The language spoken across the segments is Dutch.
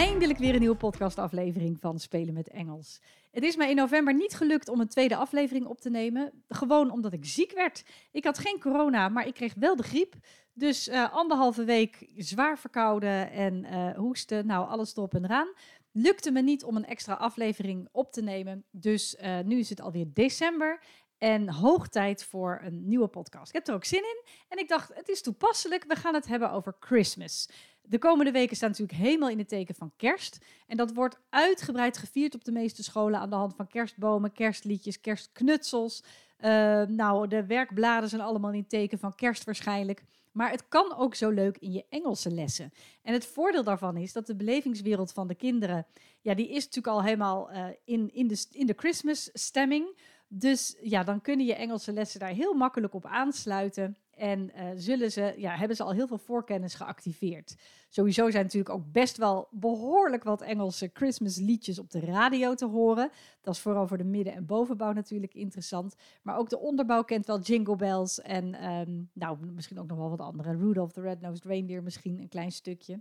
Eindelijk weer een nieuwe podcastaflevering van Spelen met Engels. Het is mij in november niet gelukt om een tweede aflevering op te nemen. Gewoon omdat ik ziek werd. Ik had geen corona, maar ik kreeg wel de griep. Dus uh, anderhalve week zwaar verkouden en uh, hoesten. Nou, alles erop en eraan. Lukte me niet om een extra aflevering op te nemen. Dus uh, nu is het alweer december. En hoog tijd voor een nieuwe podcast. Ik heb er ook zin in. En ik dacht, het is toepasselijk. We gaan het hebben over Christmas. De komende weken staan natuurlijk helemaal in het teken van kerst. En dat wordt uitgebreid gevierd op de meeste scholen aan de hand van kerstbomen, kerstliedjes, kerstknutsels. Uh, nou, de werkbladen zijn allemaal in het teken van kerst waarschijnlijk. Maar het kan ook zo leuk in je Engelse lessen. En het voordeel daarvan is dat de belevingswereld van de kinderen, ja, die is natuurlijk al helemaal uh, in, in, de, in de Christmas stemming. Dus ja, dan kunnen je Engelse lessen daar heel makkelijk op aansluiten. En uh, zullen ze, ja, hebben ze al heel veel voorkennis geactiveerd. Sowieso zijn natuurlijk ook best wel behoorlijk wat Engelse Christmas liedjes op de radio te horen. Dat is vooral voor de midden- en bovenbouw natuurlijk interessant. Maar ook de onderbouw kent wel Jingle Bells en um, nou, misschien ook nog wel wat andere. Rudolph the Red-Nosed Reindeer misschien een klein stukje.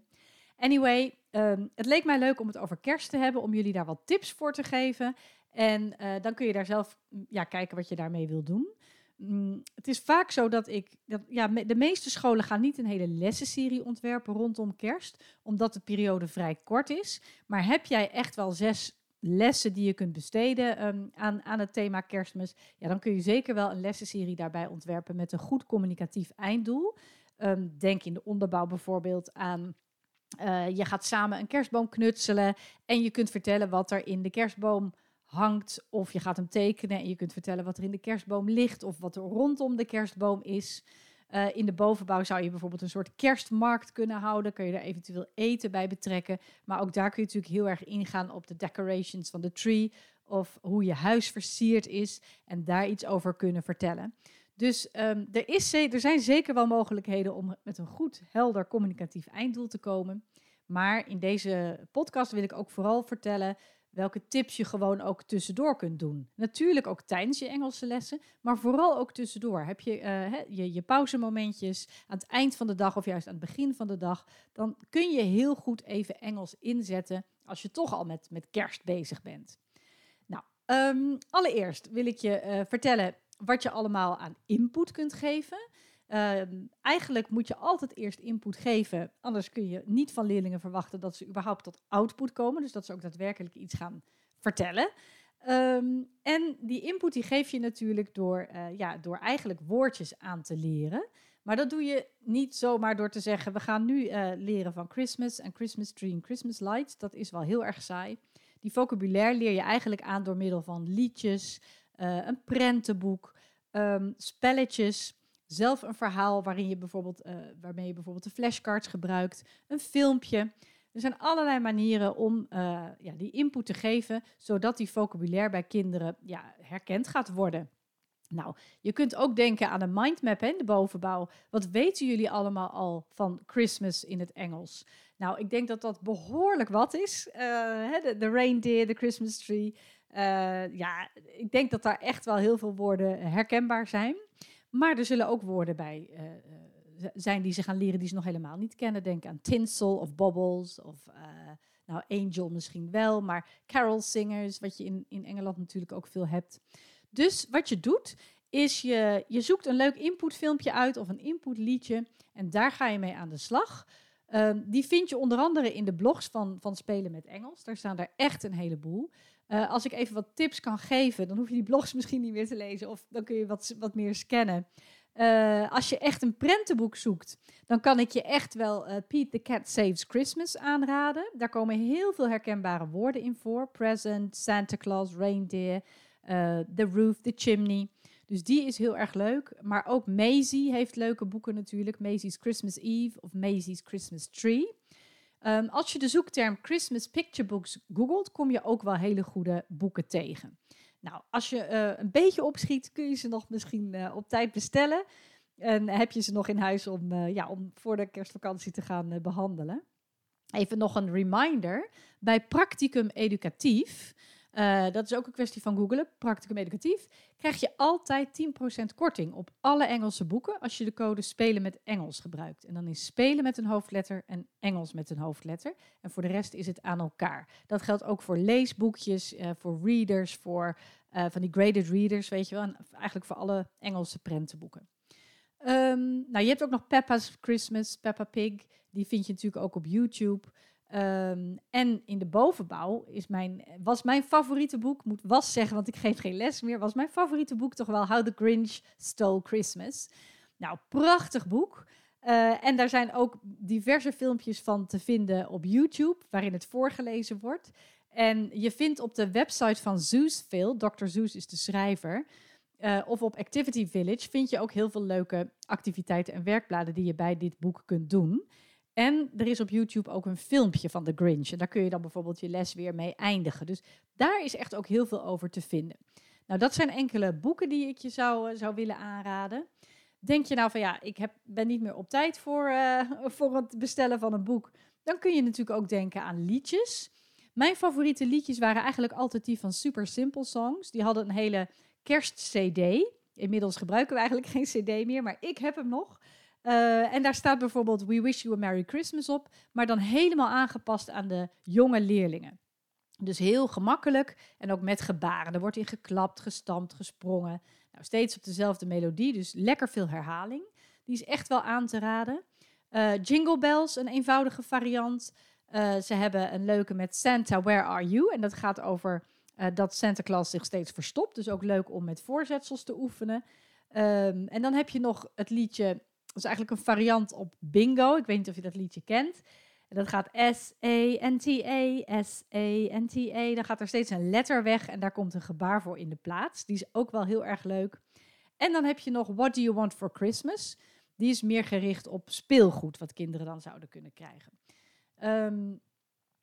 Anyway, um, het leek mij leuk om het over kerst te hebben, om jullie daar wat tips voor te geven. En uh, dan kun je daar zelf ja, kijken wat je daarmee wil doen. Mm, het is vaak zo dat ik. Dat, ja, de meeste scholen gaan niet een hele lessenserie ontwerpen rondom kerst, omdat de periode vrij kort is. Maar heb jij echt wel zes lessen die je kunt besteden um, aan, aan het thema kerstmis, ja, dan kun je zeker wel een lessenserie daarbij ontwerpen met een goed communicatief einddoel. Um, denk in de onderbouw bijvoorbeeld aan. Uh, je gaat samen een kerstboom knutselen en je kunt vertellen wat er in de kerstboom hangt. Of je gaat hem tekenen en je kunt vertellen wat er in de kerstboom ligt of wat er rondom de kerstboom is. Uh, in de bovenbouw zou je bijvoorbeeld een soort kerstmarkt kunnen houden. Kun je er eventueel eten bij betrekken. Maar ook daar kun je natuurlijk heel erg ingaan op de decorations van de tree. Of hoe je huis versierd is. En daar iets over kunnen vertellen. Dus um, er, is, er zijn zeker wel mogelijkheden om met een goed, helder communicatief einddoel te komen. Maar in deze podcast wil ik ook vooral vertellen welke tips je gewoon ook tussendoor kunt doen. Natuurlijk ook tijdens je Engelse lessen, maar vooral ook tussendoor. Heb je uh, je, je pauzemomentjes aan het eind van de dag of juist aan het begin van de dag, dan kun je heel goed even Engels inzetten als je toch al met, met kerst bezig bent. Nou, um, allereerst wil ik je uh, vertellen wat je allemaal aan input kunt geven. Uh, eigenlijk moet je altijd eerst input geven, anders kun je niet van leerlingen verwachten dat ze überhaupt tot output komen, dus dat ze ook daadwerkelijk iets gaan vertellen. Um, en die input die geef je natuurlijk door, uh, ja, door eigenlijk woordjes aan te leren. Maar dat doe je niet zomaar door te zeggen, we gaan nu uh, leren van Christmas en Christmas tree en Christmas lights. Dat is wel heel erg saai. Die vocabulaire leer je eigenlijk aan door middel van liedjes, uh, een prentenboek, um, spelletjes, zelf een verhaal waarin je bijvoorbeeld, uh, waarmee je bijvoorbeeld de flashcards gebruikt, een filmpje. Er zijn allerlei manieren om uh, ja, die input te geven, zodat die vocabulaire bij kinderen ja, herkend gaat worden. Nou, je kunt ook denken aan een mindmap in de bovenbouw. Wat weten jullie allemaal al van Christmas in het Engels? Nou, ik denk dat dat behoorlijk wat is. Uh, de, de reindeer, de Christmas tree. Ja, ik denk dat daar echt wel heel veel woorden herkenbaar zijn. Maar er zullen ook woorden bij uh, zijn die ze gaan leren die ze nog helemaal niet kennen. Denk aan tinsel of bobbles of uh, nou angel misschien wel, maar carol singers, wat je in, in Engeland natuurlijk ook veel hebt. Dus wat je doet, is je, je zoekt een leuk inputfilmpje uit of een inputliedje en daar ga je mee aan de slag. Um, die vind je onder andere in de blogs van, van Spelen met Engels. Daar staan er echt een heleboel. Uh, als ik even wat tips kan geven, dan hoef je die blogs misschien niet meer te lezen. Of dan kun je wat, wat meer scannen. Uh, als je echt een prentenboek zoekt, dan kan ik je echt wel uh, Pete the Cat Saves Christmas aanraden. Daar komen heel veel herkenbare woorden in voor. Present, Santa Claus, Reindeer, The Roof, The Chimney. Dus die is heel erg leuk. Maar ook Maisie heeft leuke boeken natuurlijk. Maisie's Christmas Eve of Maisie's Christmas Tree. Ehm, als je de zoekterm Christmas Picture Books googelt, kom je ook wel hele goede boeken tegen. Nou, als je uh, een beetje opschiet, kun je ze nog misschien uh, op tijd bestellen. En heb je ze nog in huis om, uh, ja, om voor de kerstvakantie te gaan behandelen. Even nog een reminder. Bij Practicum Educatief uh, dat is ook een kwestie van googlen. Practicum educatief. Krijg je altijd 10% korting op alle Engelse boeken als je de code spelen met Engels gebruikt. En dan is spelen met een hoofdletter en Engels met een hoofdletter. En voor de rest is het aan elkaar. Dat geldt ook voor leesboekjes, uh, voor readers, voor uh, van die graded readers, weet je wel. En eigenlijk voor alle Engelse prentenboeken. Um, nou, je hebt ook nog Peppa's Christmas, Peppa Pig. Die vind je natuurlijk ook op YouTube. Um, en in de bovenbouw is mijn, was mijn favoriete boek, moet was zeggen, want ik geef geen les meer, was mijn favoriete boek toch wel How the Grinch Stole Christmas. Nou, prachtig boek. Uh, en daar zijn ook diverse filmpjes van te vinden op YouTube, waarin het voorgelezen wordt. En je vindt op de website van Zeusville, Dr. Zeus is de schrijver, uh, of op Activity Village, vind je ook heel veel leuke activiteiten en werkbladen die je bij dit boek kunt doen. En er is op YouTube ook een filmpje van The Grinch. En daar kun je dan bijvoorbeeld je les weer mee eindigen. Dus daar is echt ook heel veel over te vinden. Nou, dat zijn enkele boeken die ik je zou, eh, zou willen aanraden. Denk je nou van ja, ik heb, ben niet meer op tijd voor, uh, voor het bestellen van een boek. Dan kun je natuurlijk ook denken aan liedjes. Mijn favoriete liedjes waren eigenlijk altijd die van Super Simple Songs. Die hadden een hele kerst-CD. Inmiddels gebruiken we eigenlijk geen CD meer, maar ik heb hem nog. Uh, en daar staat bijvoorbeeld We Wish You a Merry Christmas op, maar dan helemaal aangepast aan de jonge leerlingen. Dus heel gemakkelijk en ook met gebaren. Er wordt in geklapt, gestampt, gesprongen. Nou, steeds op dezelfde melodie, dus lekker veel herhaling. Die is echt wel aan te raden. Uh, Jingle Bells, een eenvoudige variant. Uh, ze hebben een leuke met Santa, Where Are You? En dat gaat over dat Santa Claus zich steeds verstopt. Dus ook leuk om met voorzetsels te oefenen. Um, en dan heb je nog het liedje is eigenlijk een variant op bingo. Ik weet niet of je dat liedje kent. En dat gaat S-E-N-T-A, S-E-N-T-A. Dan gaat er steeds een letter weg en daar komt een gebaar voor in de plaats. Die is ook wel heel erg leuk. En dan heb je nog What Do You Want For Christmas? Die is meer gericht op speelgoed, wat kinderen dan zouden kunnen krijgen. Um,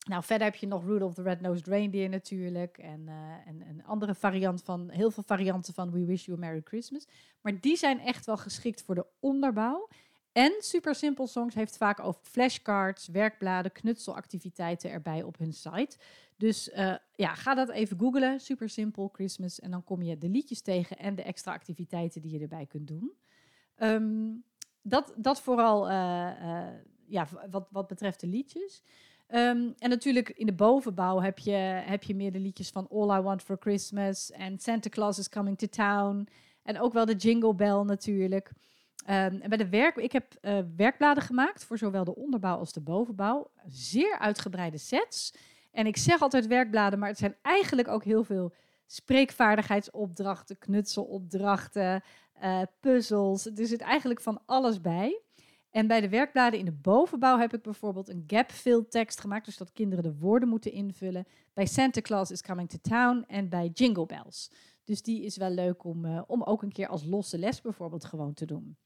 nou, verder heb je nog Rudolph the Red-Nosed Reindeer natuurlijk. En, uh, en een andere variant van, heel veel varianten van We Wish You a Merry Christmas. Maar die zijn echt wel geschikt voor de onderbouw. En Super Simple Songs heeft vaak ook flashcards, werkbladen, knutselactiviteiten erbij op hun site. Dus uh, ja, ga dat even googlen. Super Simple Christmas. En dan kom je de liedjes tegen en de extra activiteiten die je erbij kunt doen. Um, dat, dat vooral uh, ja, wat, wat betreft de liedjes. Um, en natuurlijk in de bovenbouw heb je, heb je meer de liedjes van All I Want for Christmas en Santa Claus is Coming to Town. En ook wel de Jingle Bell natuurlijk. Um, en bij de werk, ik heb uh, werkbladen gemaakt voor zowel de onderbouw als de bovenbouw. Zeer uitgebreide sets. En ik zeg altijd werkbladen, maar het zijn eigenlijk ook heel veel spreekvaardigheidsopdrachten, knutselopdrachten, uh, puzzels. Er zit eigenlijk van alles bij. En bij de werkbladen in de bovenbouw heb ik bijvoorbeeld een gap-fill tekst gemaakt, dus dat kinderen de woorden moeten invullen. Bij Santa Claus is Coming to Town en bij Jingle Bells. Dus die is wel leuk om, uh, om ook een keer als losse les bijvoorbeeld gewoon te doen.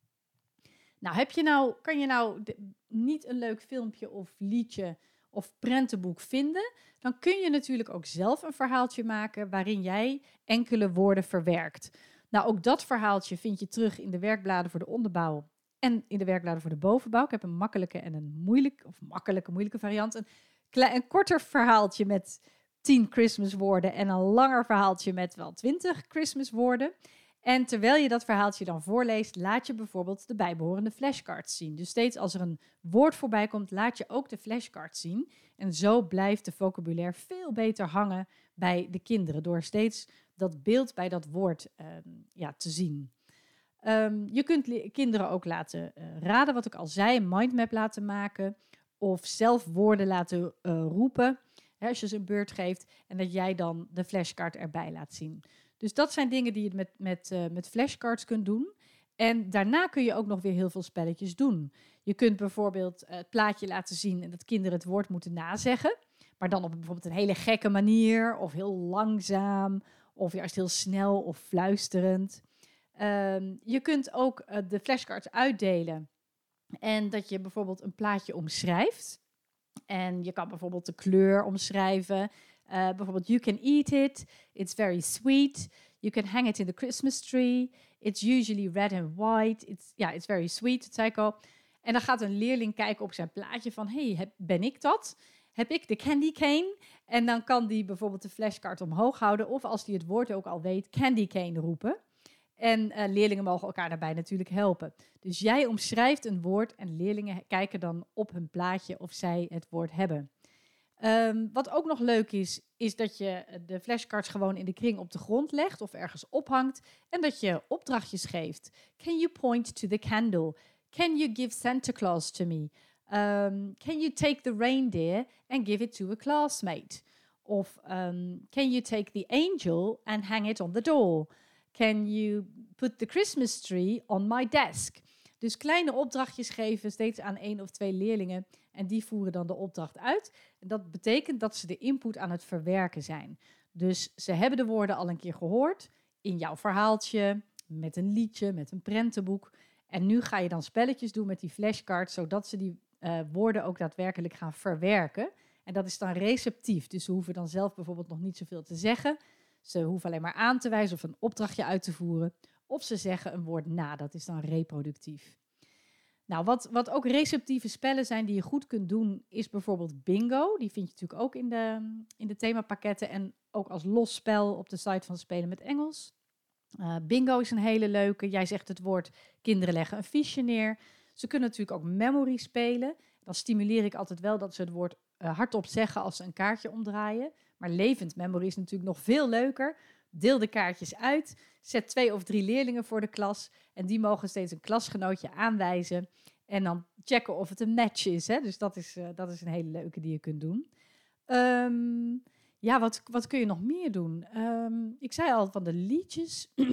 Nou, heb je nou, kan je nou niet een leuk filmpje of liedje of prentenboek vinden, dan kun je natuurlijk ook zelf een verhaaltje maken waarin jij enkele woorden verwerkt. Nou, ook dat verhaaltje vind je terug in de werkbladen voor de onderbouw en in de werkbladen voor de bovenbouw. Ik heb een makkelijke en een moeilijke, of makkelijke, moeilijke variant. Een, klein, een korter verhaaltje met 10 Christmas woorden en een langer verhaaltje met wel 20 Christmas woorden. En terwijl je dat verhaaltje dan voorleest, laat je bijvoorbeeld de bijbehorende flashcards zien. Dus steeds als er een woord voorbij komt, laat je ook de flashcards zien. En zo blijft de vocabulaire veel beter hangen bij de kinderen, door steeds dat beeld bij dat woord uh, ja, te zien. Um, je kunt kinderen ook laten uh, raden, wat ik al zei, een mindmap laten maken. Of zelf woorden laten uh, roepen, hè, als je ze een beurt geeft. En dat jij dan de flashcard erbij laat zien. Dus dat zijn dingen die je met, met, uh, met flashcards kunt doen. En daarna kun je ook nog weer heel veel spelletjes doen. Je kunt bijvoorbeeld het plaatje laten zien en dat kinderen het woord moeten nazeggen. Maar dan op bijvoorbeeld een hele gekke manier, of heel langzaam, of juist heel snel of fluisterend. Ehm, je kunt ook eh, de flashcards uitdelen en dat je bijvoorbeeld een plaatje omschrijft. En je kan bijvoorbeeld de kleur omschrijven. Uh, bijvoorbeeld, you can eat it. It's very sweet. You can hang it in the Christmas tree. It's usually red and white. It's, yeah, it's very sweet, dat zei ik al. En dan gaat een leerling kijken op zijn plaatje van, hey, ben ik dat? Heb ik de candy cane? En dan kan die bijvoorbeeld de flashcard omhoog houden. Of als die het woord ook al weet, candy cane roepen. En uh, leerlingen mogen elkaar daarbij natuurlijk helpen. Dus jij omschrijft een woord en leerlingen kijken dan op hun plaatje of zij het woord hebben. Um, wat ook nog leuk is, is dat je de flashcards gewoon in de kring op de grond legt of ergens ophangt en dat je opdrachtjes geeft. Can you point to the candle? Can you give Santa Claus to me? Um, can you take the reindeer and give it to a classmate? Of um, can you take the angel and hang it on the door? Can you put the Christmas tree on my desk? Dus kleine opdrachtjes geven, steeds aan één of twee leerlingen. En die voeren dan de opdracht uit. En dat betekent dat ze de input aan het verwerken zijn. Dus ze hebben de woorden al een keer gehoord in jouw verhaaltje, met een liedje, met een prentenboek. En nu ga je dan spelletjes doen met die flashcards, zodat ze die uh, woorden ook daadwerkelijk gaan verwerken. En dat is dan receptief. Dus ze hoeven dan zelf bijvoorbeeld nog niet zoveel te zeggen. Ze hoeven alleen maar aan te wijzen of een opdrachtje uit te voeren. Of ze zeggen een woord na, dat is dan reproductief. Nou, wat, wat ook receptieve spellen zijn die je goed kunt doen, is bijvoorbeeld bingo. Die vind je natuurlijk ook in de, in de themapakketten en ook als los spel op de site van Spelen met Engels. Uh, bingo is een hele leuke. Jij zegt het woord kinderen leggen een fiche neer. Ze kunnen natuurlijk ook memory spelen. Dan stimuleer ik altijd wel dat ze het woord uh, hardop zeggen als ze een kaartje omdraaien. Maar levend memory is natuurlijk nog veel leuker. Deel de kaartjes uit. Zet twee of drie leerlingen voor de klas. En die mogen steeds een klasgenootje aanwijzen. En dan checken of het een match is. Hè? Dus dat is, uh, dat is een hele leuke die je kunt doen. Um, ja, wat, wat kun je nog meer doen? Um, ik zei al van de liedjes. uh,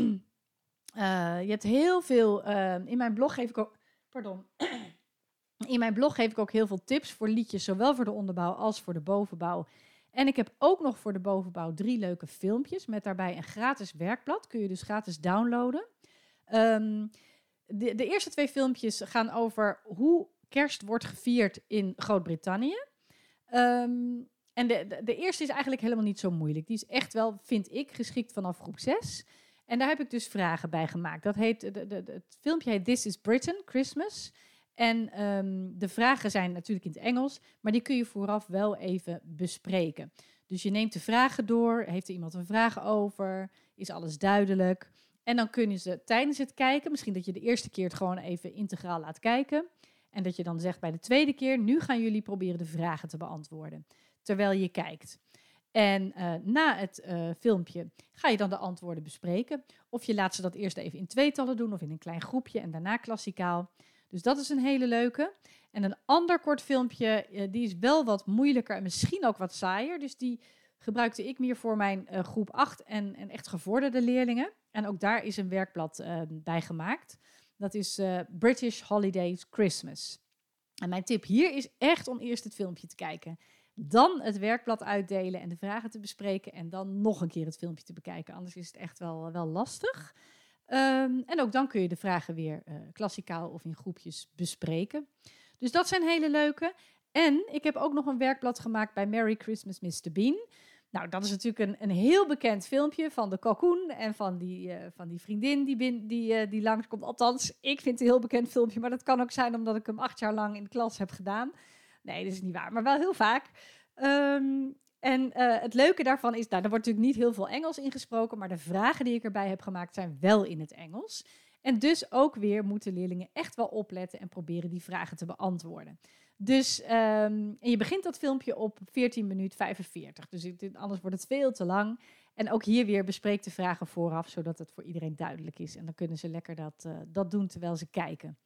je hebt heel veel. Uh, in mijn blog geef ik ook. Pardon. in mijn blog geef ik ook heel veel tips voor liedjes, zowel voor de onderbouw als voor de bovenbouw. En ik heb ook nog voor de bovenbouw drie leuke filmpjes met daarbij een gratis werkblad. Kun je dus gratis downloaden. Um, de, de, eerste twee filmpjes gaan over hoe kerst wordt gevierd in Groot-Brittannië. Um, en de, de, eerste is eigenlijk helemaal niet zo moeilijk. Die is echt wel, vind ik, geschikt vanaf groep 6. En daar heb ik dus vragen bij gemaakt. Dat heet, het filmpje heet This is Britain, Christmas. En um, de vragen zijn natuurlijk in het Engels, maar die kun je vooraf wel even bespreken. Dus je neemt de vragen door, heeft er iemand een vraag over, is alles duidelijk? En dan kunnen ze tijdens het kijken, misschien dat je de eerste keer het gewoon even integraal laat kijken. En dat je dan zegt bij de tweede keer, nu gaan jullie proberen de vragen te beantwoorden, terwijl je kijkt. En uh, na het uh, filmpje ga je dan de antwoorden bespreken. Of je laat ze dat eerst even in tweetallen doen of in een klein groepje en daarna klassikaal. Dus dat is een hele leuke. En een ander kort filmpje, uh, die is wel wat moeilijker en misschien ook wat saaier. Dus die gebruikte ik meer voor mijn uh, groep 8 en, en, echt gevorderde leerlingen. En ook daar is een werkblad uh, bij gemaakt. Dat is uh, British Holidays Christmas. En mijn tip hier is echt om eerst het filmpje te kijken. Dan het werkblad uitdelen en de vragen te bespreken. En dan nog een keer het filmpje te bekijken. Anders is het echt wel, wel lastig. Um, en ook dan kun je de vragen weer uh, klassikaal of in groepjes bespreken. Dus dat zijn hele leuke. En ik heb ook nog een werkblad gemaakt bij Merry Christmas Mr. Bean. Nou, dat is natuurlijk een, een heel bekend filmpje van de kalkoen en van die, uh, van die vriendin die, bin, die, uh, die langskomt. Althans, ik vind het een heel bekend filmpje, maar dat kan ook zijn omdat ik hem acht jaar lang in de klas heb gedaan. Nee, dat is niet waar, maar wel heel vaak. Um, en uh, het leuke daarvan is, nou, er wordt natuurlijk niet heel veel Engels ingesproken, maar de vragen die ik erbij heb gemaakt zijn wel in het Engels. En dus ook weer moeten leerlingen echt wel opletten en proberen die vragen te beantwoorden. Dus um, en je begint dat filmpje op 14 minuut 45. Dus anders wordt het veel te lang. En ook hier weer bespreek de vragen vooraf, zodat het voor iedereen duidelijk is. En dan kunnen ze lekker dat, uh, dat doen terwijl ze kijken.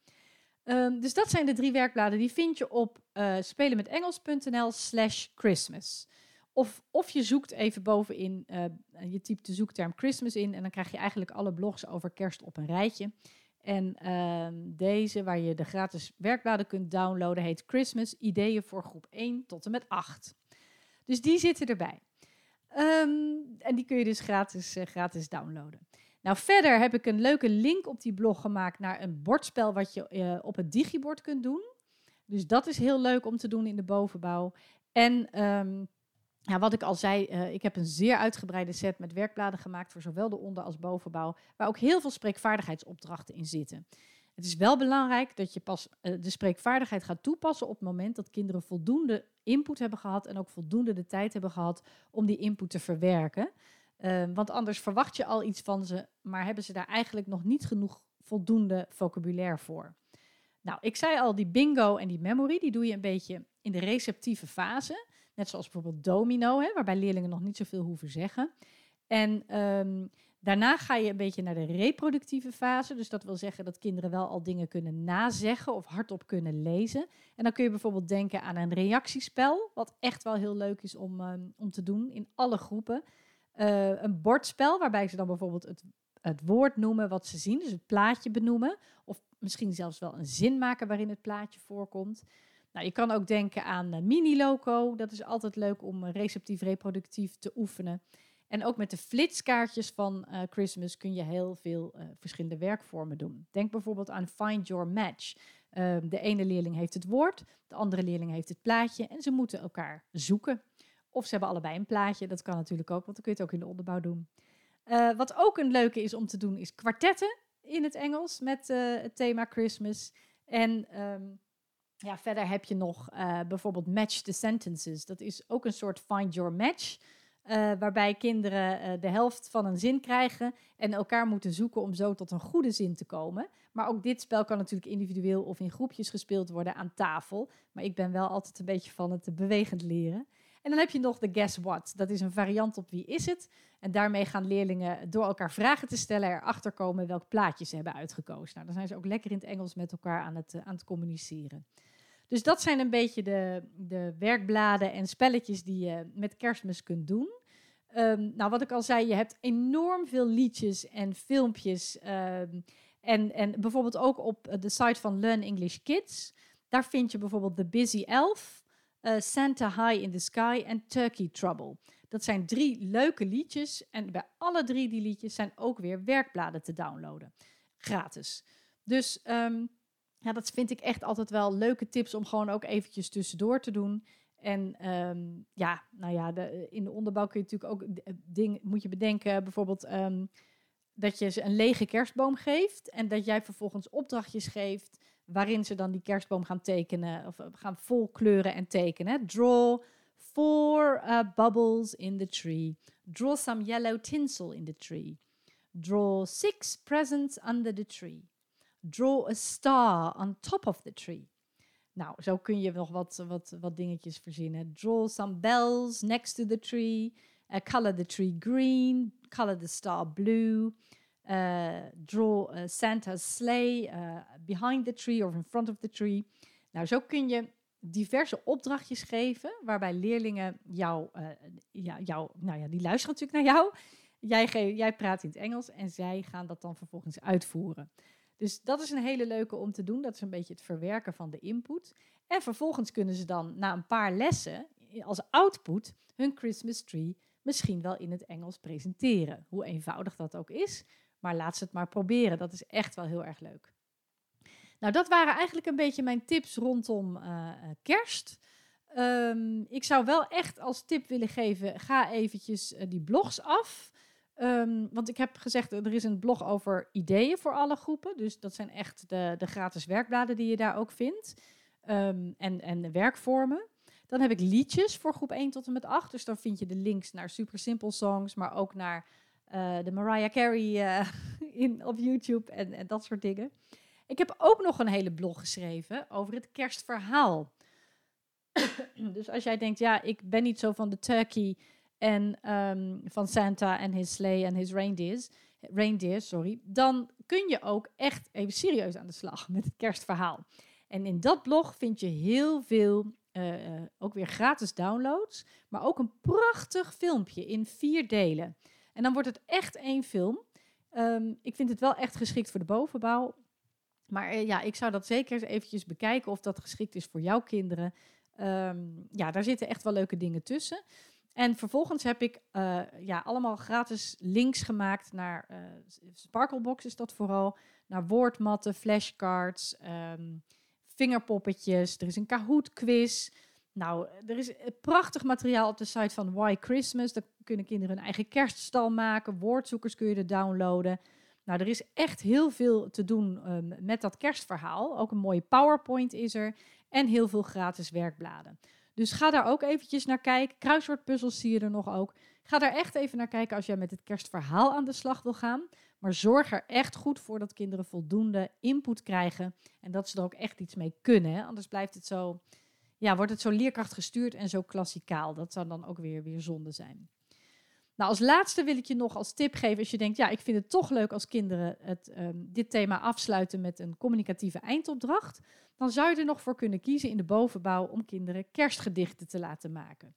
Um, dus dat zijn de drie werkbladen. Die vind je op uh, spelenmetengels.nl slash Christmas. Of, of je zoekt even bovenin, uh, je typt de zoekterm Christmas in en dan krijg je eigenlijk alle blogs over kerst op een rijtje. En uh, deze, waar je de gratis werkbladen kunt downloaden, heet Christmas Ideeën voor groep 1 tot en met 8. Dus die zitten erbij. Um, en die kun je dus gratis, uh, gratis downloaden. Nou, verder heb ik een leuke link op die blog gemaakt naar een bordspel wat je eh, op het digibord kunt doen. Dus dat is heel leuk om te doen in de bovenbouw. En ehm, ja, wat ik al zei, uh, ik heb een zeer uitgebreide set met werkbladen gemaakt voor zowel de onder- als bovenbouw, waar ook heel veel spreekvaardigheidsopdrachten in zitten. Het is wel belangrijk dat je pas uh, de spreekvaardigheid gaat toepassen op het moment dat kinderen voldoende input hebben gehad en ook voldoende de tijd hebben gehad om die input te verwerken. Uh, want anders verwacht je al iets van ze, maar hebben ze daar eigenlijk nog niet genoeg voldoende vocabulaire voor. Nou, ik zei al, die bingo en die memory, die doe je een beetje in de receptieve fase. Net zoals bijvoorbeeld domino, hè, waarbij leerlingen nog niet zoveel hoeven zeggen. En um, daarna ga je een beetje naar de reproductieve fase. Dus dat wil zeggen dat kinderen wel al dingen kunnen nazeggen of hardop kunnen lezen. En dan kun je bijvoorbeeld denken aan een reactiespel, wat echt wel heel leuk is om, um, om te doen in alle groepen. Uh, een bordspel, waarbij ze dan bijvoorbeeld het, het woord noemen wat ze zien, dus het plaatje benoemen. Of misschien zelfs wel een zin maken waarin het plaatje voorkomt. Nou, je kan ook denken aan uh, mini-loco. Dat is altijd leuk om uh, receptief-reproductief te oefenen. En ook met de flitskaartjes van uh, Christmas kun je heel veel verschillende werkvormen doen. Denk bijvoorbeeld aan Find Your Match. Ehm, de ene leerling heeft het woord, de andere leerling heeft het plaatje en ze moeten elkaar zoeken. Of ze hebben allebei een plaatje, dat kan natuurlijk ook, want dan kun je het ook in de onderbouw doen. wat ook een leuke is om te doen, is kwartetten in het Engels met het thema Christmas. En um, ja, verder heb je nog uh, bijvoorbeeld match the sentences. Dat is ook een soort find your match. Uh, waarbij kinderen uh, de helft van een zin krijgen en elkaar moeten zoeken om zo tot een goede zin te komen. Maar ook dit spel kan natuurlijk individueel of in groepjes gespeeld worden aan tafel. Maar ik ben wel altijd een beetje van het bewegend leren. En dan heb je nog de Guess What. Dat is een variant op wie is het. En daarmee gaan leerlingen door elkaar vragen te stellen erachter komen welk plaatje ze hebben uitgekozen. Nou, dan zijn ze ook lekker in het Engels met elkaar aan het, aan het communiceren. Dus dat zijn een beetje de, de werkbladen en spelletjes die je met kerstmis kunt doen. Um, nou, wat ik al zei, je hebt enorm veel liedjes en filmpjes. Um, en, en bijvoorbeeld ook op de site van Learn English Kids. Daar vind je bijvoorbeeld The Busy Elf, uh, Santa High in the Sky en Turkey Trouble. Dat zijn drie leuke liedjes. En bij alle drie die liedjes zijn ook weer werkbladen te downloaden. Gratis. Dus um, ja, dat vind ik echt altijd wel leuke tips om gewoon ook eventjes tussendoor te doen. En um, ja, nou ja, de, in de onderbouw kun je natuurlijk ook dingen, moet je bedenken, bijvoorbeeld um, dat je ze een lege kerstboom geeft en dat jij vervolgens opdrachtjes geeft waarin ze dan die kerstboom gaan tekenen of gaan vol kleuren en tekenen. Draw four bubbles in the tree. Draw some yellow tinsel in the tree. Draw six presents under the tree. Draw a star on top of the tree. Nou, zo kun je nog wat, wat, wat dingetjes verzinnen. Draw some bells next to the tree. Uh, color the tree green. Color the star blue. Uh, draw a Santa's sleigh behind the tree or in front of the tree. Nou, zo kun je diverse opdrachtjes geven waarbij leerlingen jou, ja, jou nou ja, die luisteren natuurlijk naar jou. Jij, jij praat in het Engels en zij gaan dat dan vervolgens uitvoeren. Dus dat is een hele leuke om te doen. Dat is een beetje het verwerken van de input. En vervolgens kunnen ze dan na een paar lessen als output hun Christmas tree misschien wel in het Engels presenteren. Hoe eenvoudig dat ook is, maar laat ze het maar proberen. Dat is echt wel heel erg leuk. Nou, dat waren eigenlijk een beetje mijn tips rondom uh, kerst. Um, ik zou wel echt als tip willen geven: ga eventjes uh, die blogs af. Um, want ik heb gezegd, er is een blog over ideeën voor alle groepen. Dus dat zijn echt de, de gratis werkbladen die je daar ook vindt. Um, en, en werkvormen. Dan heb ik liedjes voor groep 1 tot en met 8. Dus dan vind je de links naar Super Simple Songs, maar ook naar uh, de Mariah Carey uh, in, op YouTube en, en dat soort dingen. Ik heb ook nog een hele blog geschreven over het kerstverhaal. dus als jij denkt, ja, ik ben niet zo van de turkey en um, van Santa en his sleigh en his reindeers, reindeer, sorry, dan kun je ook echt even serieus aan de slag met het kerstverhaal. En in dat blog vind je heel veel, uh, uh, ook weer gratis downloads, maar ook een prachtig filmpje in vier delen. En dan wordt het echt één film. Um, ik vind het wel echt geschikt voor de bovenbouw. Maar uh, ja, ik zou dat zeker eens eventjes bekijken of dat geschikt is voor jouw kinderen. Um, ja, daar zitten echt wel leuke dingen tussen. En vervolgens heb ik uh, ja, allemaal gratis links gemaakt naar uh, Sparklebox is dat vooral. Naar woordmatten, flashcards, um, vingerpoppetjes. Er is een Kahoot quiz. Nou, er is prachtig materiaal op de site van Why Christmas. Daar kunnen kinderen hun eigen kerststal maken. Woordzoekers kun je er downloaden. Nou, er is echt heel veel te doen um, met dat kerstverhaal. Ook een mooie PowerPoint is er. En heel veel gratis werkbladen. Dus ga daar ook eventjes naar kijken. Kruiswoordpuzzels zie je er nog ook. Ga daar echt even naar kijken als jij met het kerstverhaal aan de slag wil gaan. Maar zorg er echt goed voor dat kinderen voldoende input krijgen. En dat ze er ook echt iets mee kunnen. Anders blijft het zo, ja, wordt het zo leerkracht gestuurd en zo klassikaal. Dat zou dan ook weer, weer zonde zijn. Nou, als laatste wil ik je nog als tip geven, als je denkt, ja, ik vind het toch leuk als kinderen het, um, dit thema afsluiten met een communicatieve eindopdracht, dan zou je er nog voor kunnen kiezen in de bovenbouw om kinderen kerstgedichten te laten maken.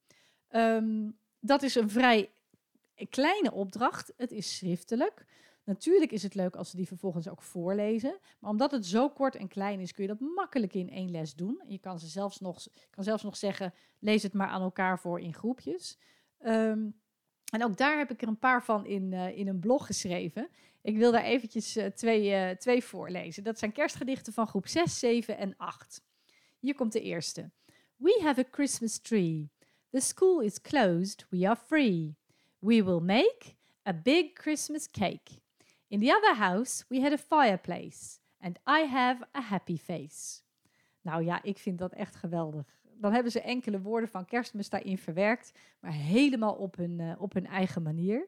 Um, dat is een vrij kleine opdracht. Het is schriftelijk. Natuurlijk is het leuk als ze die vervolgens ook voorlezen. Maar omdat het zo kort en klein is, kun je dat makkelijk in één les doen. Je kan, ze zelfs nog, kan zelfs nog zeggen, lees het maar aan elkaar voor in groepjes. Um, en ook daar heb ik er een paar van in, uh, in een blog geschreven. Ik wil daar eventjes uh, twee, uh, twee voorlezen. Dat zijn kerstgedichten van groep 6, 7 en 8. Hier komt de eerste. We have a Christmas tree. The school is closed. We are free. We will make a big Christmas cake. In the other house we had a fireplace. And I have a happy face. Nou ja, ik vind dat echt geweldig dan hebben ze enkele woorden van kerstmis daarin verwerkt, maar helemaal op hun, uh, op hun eigen manier.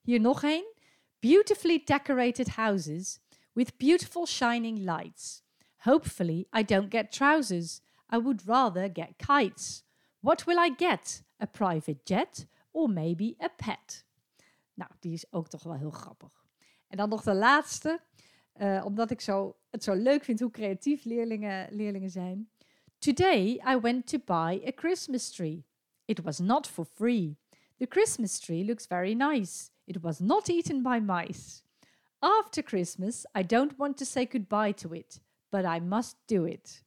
Hier nog een. Beautifully decorated houses with beautiful shining lights. Hopefully I don't get trousers. I would rather get kites. What will I get? A private jet or maybe a pet? Nou, die is ook toch wel heel grappig. En dan nog de laatste, uh, omdat ik zo, het zo leuk vind hoe creatief leerlingen, leerlingen zijn. Today I went to buy a Christmas tree. It was not for free. The Christmas tree looks very nice. It was not eaten by mice. After Christmas, I don't want to say goodbye to it, but I must do it.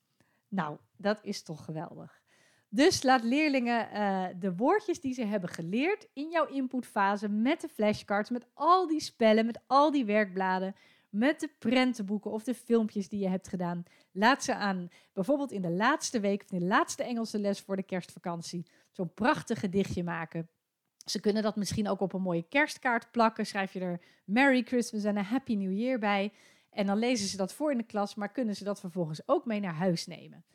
Nou, dat is toch geweldig. Dus laat leerlingen uh, de woordjes die ze hebben geleerd in jouw inputfase met de flashcards, met al die spellen, met al die werkbladen, met de prentenboeken of de filmpjes die je hebt gedaan. Laat ze aan, bijvoorbeeld in de laatste week of in de laatste Engelse les voor de kerstvakantie, zo'n prachtig gedichtje maken. Ze kunnen dat misschien ook op een mooie kerstkaart plakken. Schrijf je er Merry Christmas en een Happy New Year bij. En dan lezen ze dat voor in de klas, maar kunnen ze dat vervolgens ook mee naar huis nemen.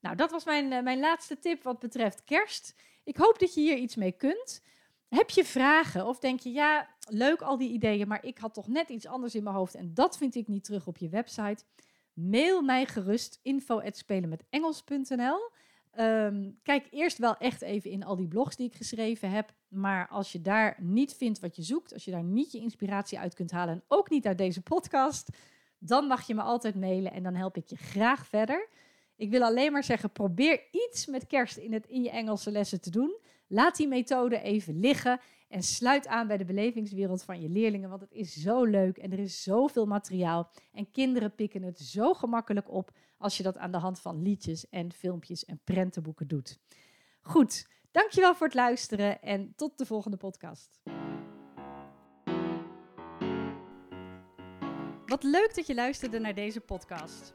Nou, dat was mijn, uh, mijn laatste tip wat betreft kerst. Ik hoop dat je hier iets mee kunt. Heb je vragen of denk je, ja, leuk al die ideeën, maar ik had toch net iets anders in mijn hoofd en dat vind ik niet terug op je website? Mail mij gerust info@spelenmetengels.nl. Um, kijk eerst wel echt even in al die blogs die ik geschreven heb. Maar als je daar niet vindt wat je zoekt, als je daar niet je inspiratie uit kunt halen en ook niet uit deze podcast, dan mag je me altijd mailen en dan help ik je graag verder. Ik wil alleen maar zeggen, probeer iets met kerst in, het, in je Engelse lessen te doen. Laat die methode even liggen en sluit aan bij de belevingswereld van je leerlingen, want het is zo leuk en er is zoveel materiaal. En kinderen pikken het zo gemakkelijk op als je dat aan de hand van liedjes en filmpjes en prentenboeken doet. Goed, dankjewel voor het luisteren en tot de volgende podcast. Wat leuk dat je luisterde naar deze podcast.